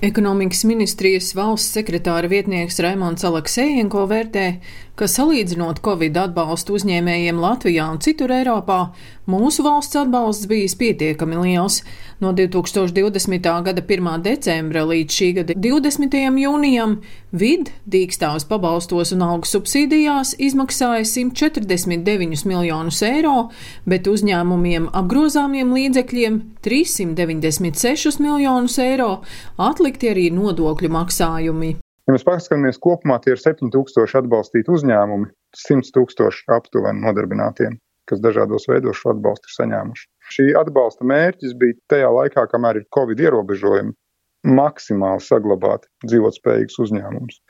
Ekonomikas ministrijas valsts sekretāra vietnieks Raimons Aleksējenko vērtē, ka salīdzinot Covid atbalstu uzņēmējiem Latvijā un citur Eiropā, mūsu valsts atbalsts bijis pietiekami liels. No 2020. gada 1. decembra līdz šī gada 20. jūnijam vid dīkstāvs pabalstos un algu subsīdijās izmaksāja 149 miljonus eiro, bet uzņēmumiem apgrozāmiem līdzekļiem 396 miljonus eiro, atlikti arī nodokļu maksājumi. Ja mēs paskatāmies kopumā, tie ir 7000 atbalstīti uzņēmumi, 100 tūkstoši aptuveni nodarbinātiem, kas dažādos veidos šo atbalstu ir saņēmuši. Šī atbalsta mērķis bija tajā laikā, kamēr ir Covid ierobežojumi, maksimāli saglabāt dzīvotspējīgus uzņēmumus,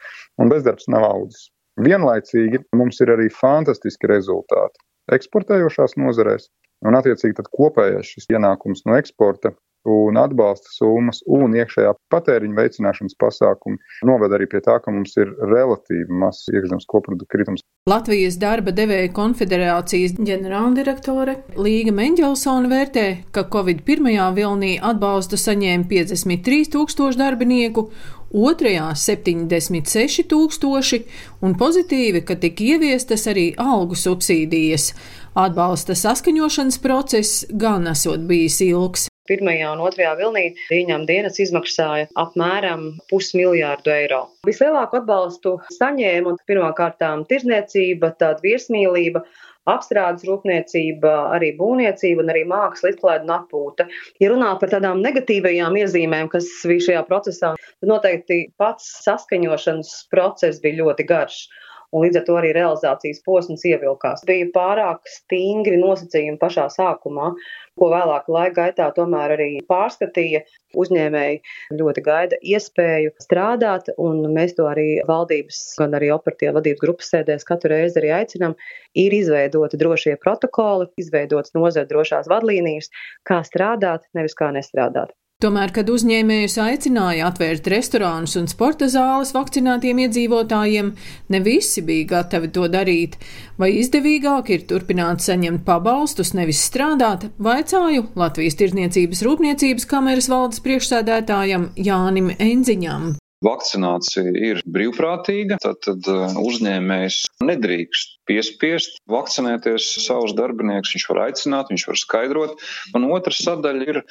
un bezdarbs nav audzis. Vienlaicīgi mums ir arī fantastiski rezultāti eksportējošās nozarēs, un attiecīgi kopējais šis ienākums no eksporta un atbalsta summas un iekšējā patēriņa veicināšanas pasākumi noved arī pie tā, ka mums ir relatīvi mazs iekšzemes koprodukta kritums. Latvijas darba devēja konfederācijas ģenerāldirektore Līga Mendelsona vērtē, ka Covid pirmajā vilnī atbalstu saņēma 53 tūkstoši darbinieku, otrajā 76 tūkstoši, un pozitīvi, ka tika ieviestas arī algu subsīdijas. Atbalsta saskaņošanas process gan esot bijis ilgs pirmajā un otrajā vilnī viņam dienas izmaksāja apmēram pusmiljārdu eiro. Vislielāko atbalstu saņēma pirmkārtām tirzniecība, tāda viesmīlība, apstrādes rūpniecība, arī būvniecība un arī māksla, izklaide un atpūta. Ja runā par tādām negatīvajām iezīmēm, kas bija šajā procesā, tad noteikti pats saskaņošanas process bija ļoti garš un līdz ar to arī realizācijas posms ievilkās. Bija pārāk stingri nosacījumi pašā sākumā, ko vēlāk laika gaitā tomēr arī pārskatīja. Uzņēmēji ļoti gaida iespēju strādāt, un mēs to arī valdības, gan arī operatīvā vadības grupas sēdēs katru reizi arī aicinām. Ir izveidoti drošie protokoli, izveidotas nozara drošās vadlīnijas, kā strādāt, nevis kā nestrādāt. Tomēr, kad uzņēmējus aicināja atvērt restorānus un sporta zāles vakcinētiem iedzīvotājiem, ne visi bija gatavi to darīt. Vai izdevīgāk ir turpināt saņemt pabalstus, nevis strādāt, vaicāju Latvijas Tirzniecības Rūpniecības kameras valdes priekšsēdētājam Jānim Enziņam. Vakcinācija ir brīvprātīga, tad, uh, uzņēmējs nedrīkst piespiest vakcinēties savus darbiniekus. Viņš var aicināt, viņš var skaidrot. Un otra sadaļa ir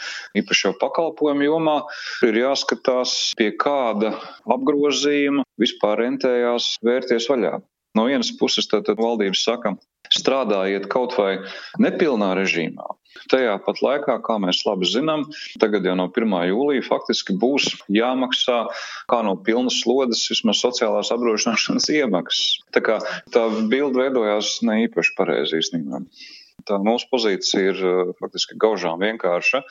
īpaši jau pakalpojumu jomā. Ir jāskatās, pie kāda apgrozījuma vispār rentējās vērties vaļā. No vienas puses, tad, tad valdības saka, strādājiet kaut vai nepilnā režīmā. Tajā pat laikā, kā mēs labi zinām, tagad jau no 1. jūlija faktiski būs jāmaksā kā no pilnas slodzes vismaz sociālās apdrošināšanas iemaksas. Tā kā tā bilde veidojās ne īpaši pareizi īstenībā. Tā mūsu pozīcija ir faktiski gaužām vienkārša.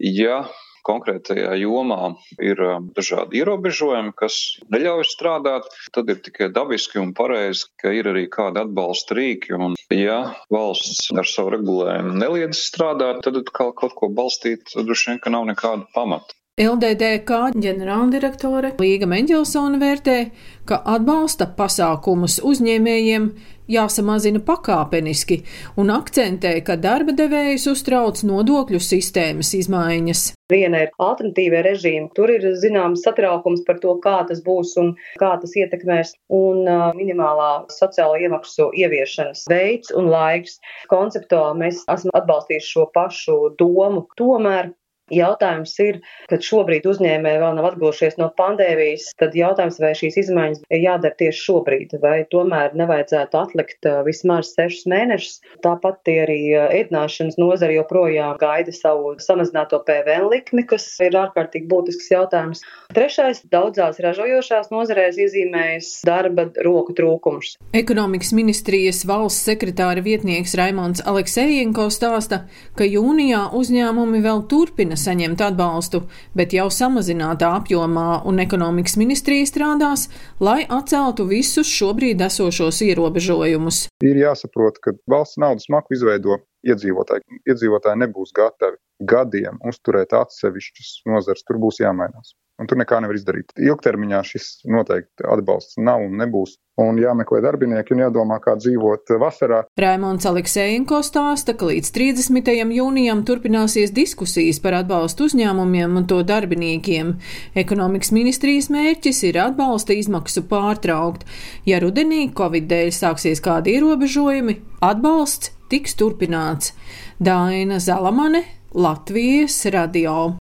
Ja konkrētajā jomā ir um, dažādi ierobežojumi, kas neļauj strādāt, tad ir tikai dabiski un pareizi, ka ir arī kādi atbalsta rīki. Un, ja valsts ar savu regulējumu neliedz strādāt, tad kaut, kaut ko balstīt droši vien, ka nav nekāda pamata. LDDK ģenerāldirektore Līga Mendelsona vērtē, ka atbalsta pasākumus uzņēmējiem jāsamazina pakāpeniski un akcentē, ka darba devējus uztrauc nodokļu sistēmas izmaiņas. Viena ir alternatīvie režīmi. Tur ir zināms satraukums par to, kā tas būs un kā tas ietekmēs. Un minimālā sociāla iemaksu ieviešanas veids un laiks. Konceptuāli mēs esam atbalstījuši šo pašu domu. Tomēr Jautājums ir, kad šobrīd uzņēmēji vēl nav atguvušies no pandēmijas, tad jautājums, vai šīs izmaiņas ir jādara tieši šobrīd, vai tomēr nevajadzētu atlikt vismaz sešus mēnešus. Tāpat arī ēdināšanas nozara joprojām gaida savu samazināto PVN likmi, kas ir ārkārtīgi būtisks jautājums. Trešais - daudzās ražojošās nozarēs iezīmējas darba roku trūkums. Ekonomikas ministrijas valsts sekretāra vietnieks Raimons Aleksējienko stāsta, ka jūnijā uzņēmumi vēl turpina saņemt atbalstu, bet jau samazinātā apjomā, un ekonomikas ministrija strādās, lai atceltu visus šobrīd esošos ierobežojumus. Ir jāsaprot, ka valsts naudas maku izveido iedzīvotāji. Iedzīvotāji nebūs gatavi gadiem uzturēt atsevišķas nozares, tur būs jāmainās. Un tur nekā nevar izdarīt. Ilgtermiņā šis noteikti atbalsts nav un nebūs un jāmeklē darbinieki un jādomā, kā dzīvot vasarā. Raimons Aleksēnko stāsta, ka līdz 30. jūnijam turpināsies diskusijas par atbalstu uzņēmumiem un to darbiniekiem. Ekonomikas ministrijas mērķis ir atbalsta izmaksu pārtraukt. Ja rudenī Covid dēļ sāksies kādi ierobežojumi, atbalsts tiks turpināts. Daina Zalamane, Latvijas radio.